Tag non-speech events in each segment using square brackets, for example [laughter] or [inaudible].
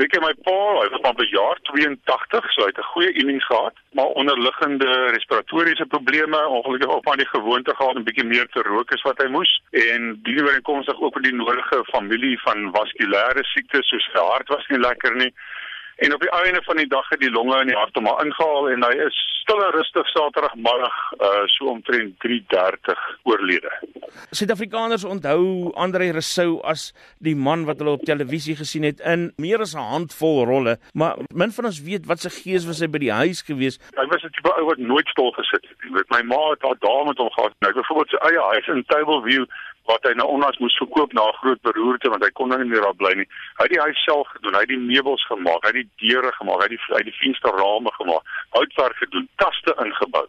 Weet jy my pa, hy was maar bejaar 82, so hy het 'n goeie innings gehad, maar onderliggende respiratoriese probleme, ongelukkig ook maar die gewoonte gehad om bietjie meer te rook as wat hy moes en die ooreenkomstig ook met die nodige familie van vaskulêre siektes soos sy hart was nie lekker nie. En op die einde van die dag het die longe en die hart hom maar ingehaal en hy is stil en rustig Saterdagmiddag uh so omtrent 3:30 oorlede. Suid-Afrikaners onthou Andre Rousseau as die man wat hulle op televisie gesien het in meer as 'n handvol rolle, maar min van ons weet wat sy gees was hy by die huis gewees. Hy was 'n tipe ou wat nooit stil gesit het. Weet my ma het haar dae met hom gehad. Nou byvoorbeeld sy eie huis in Tableview wat hy nou onlangs moes verkoop na 'n groot beroerte want hy kon nou nie meer daar bly nie. Hy het die huis self gedoen, hy het die meubels gemaak, hy het die deure gemaak, hy het die hy het die vensterrame gemaak, houtwerk gedoen, kaste ingebou.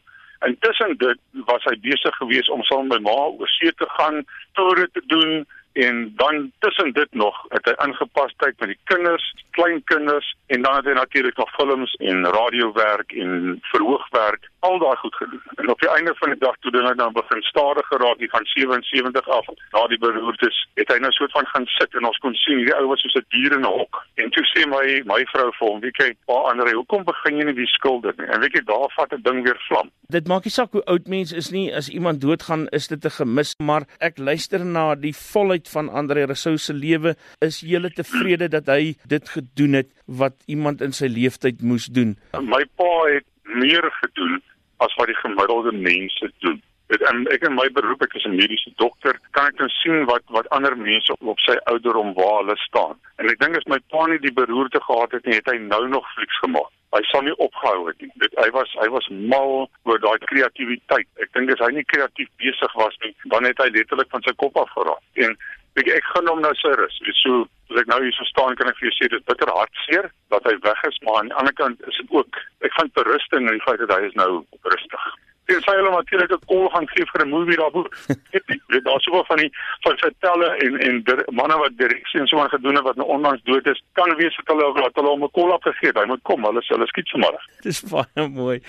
Intussen dit was hy besig geweest om saam met my ma oor see te gaan, toere te doen en dan tussen dit nog het hy ingepas tyd met die kinders, kleinkinders en dan het hy natuurlik nog films en radiowerk en verhoogwerk, al daai goed gedoen. En op die einde van die dag toe dit nou begin stadig geraak hier van 77 af na die beroertes, het hy nou soort van gaan sit en ons kon sien hierdie ou was soos 'n dier in 'n hok. En toe sê my my vrou vir hom, "Wie kyk, pa Andre, hoekom begin jy nie die skuld dit nie?" En weet jy, daar vat 'n ding weer vlam. Dit maak nie saak hoe oud mens is nie, as iemand doodgaan, is dit 'n gemis, maar ek luister na die volheid van Andre Rousseau se lewe. Is jy tevrede dat hy dit gedoen het wat iemand in sy lewenstyd moes doen? My pa het meer gedoen as wat die gemiddelde mense doen. Dit en ek in my beroep ek is 'n mediese dokter, kan ek nou sien wat wat ander mense op sy ouderdom waar hulle staan. En ek dink as my pa nie die beroerte gehad het nie, het hy nou nog flieks gemaak. Hy sou nie opgehou het nie. Dit hy was hy was mal oor daai kreatiwiteit. Ek dink as hy nie kreatief besig was nie, dan het hy letterlik van sy kop af geraak. En ek ek gaan hom nou sy rus. Dit so as ek nou hier so staan kan ek vir jou sê dit bitter hartseer dat hy weg is, maar aan die ander kant is dit ook ek vind berusting in die feit dat hy is nou rustig. En sy hulle natuurlik 'n kol gaan gee vir 'n movie daarbo. Dit [laughs] daar's soveel van die van sy telle en en manne wat direksie en so aan gedoen het wat nou onlangs dood is, kan wees dat hulle wat hulle hom 'n kol opgegee het. Hy moet kom, hulle hulle skiet sommer. Dis baie mooi.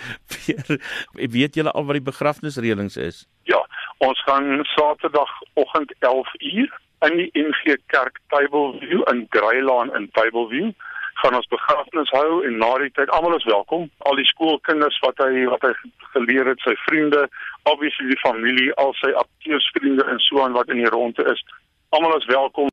[laughs] Ek weet julle al wat die begrafnisreëlings is. Ja, ons gaan Saterdagoggend 11uur in die NG Kerk Tableview in Greylaan in Tableview gaan ons begrafnis hou en na die tyd almal is welkom. Al die skoolkinders wat hy wat hy geleer het, sy vriende, obviously die familie, al sy akteursvriende en so aan wat in die ronde is. Almal is welkom.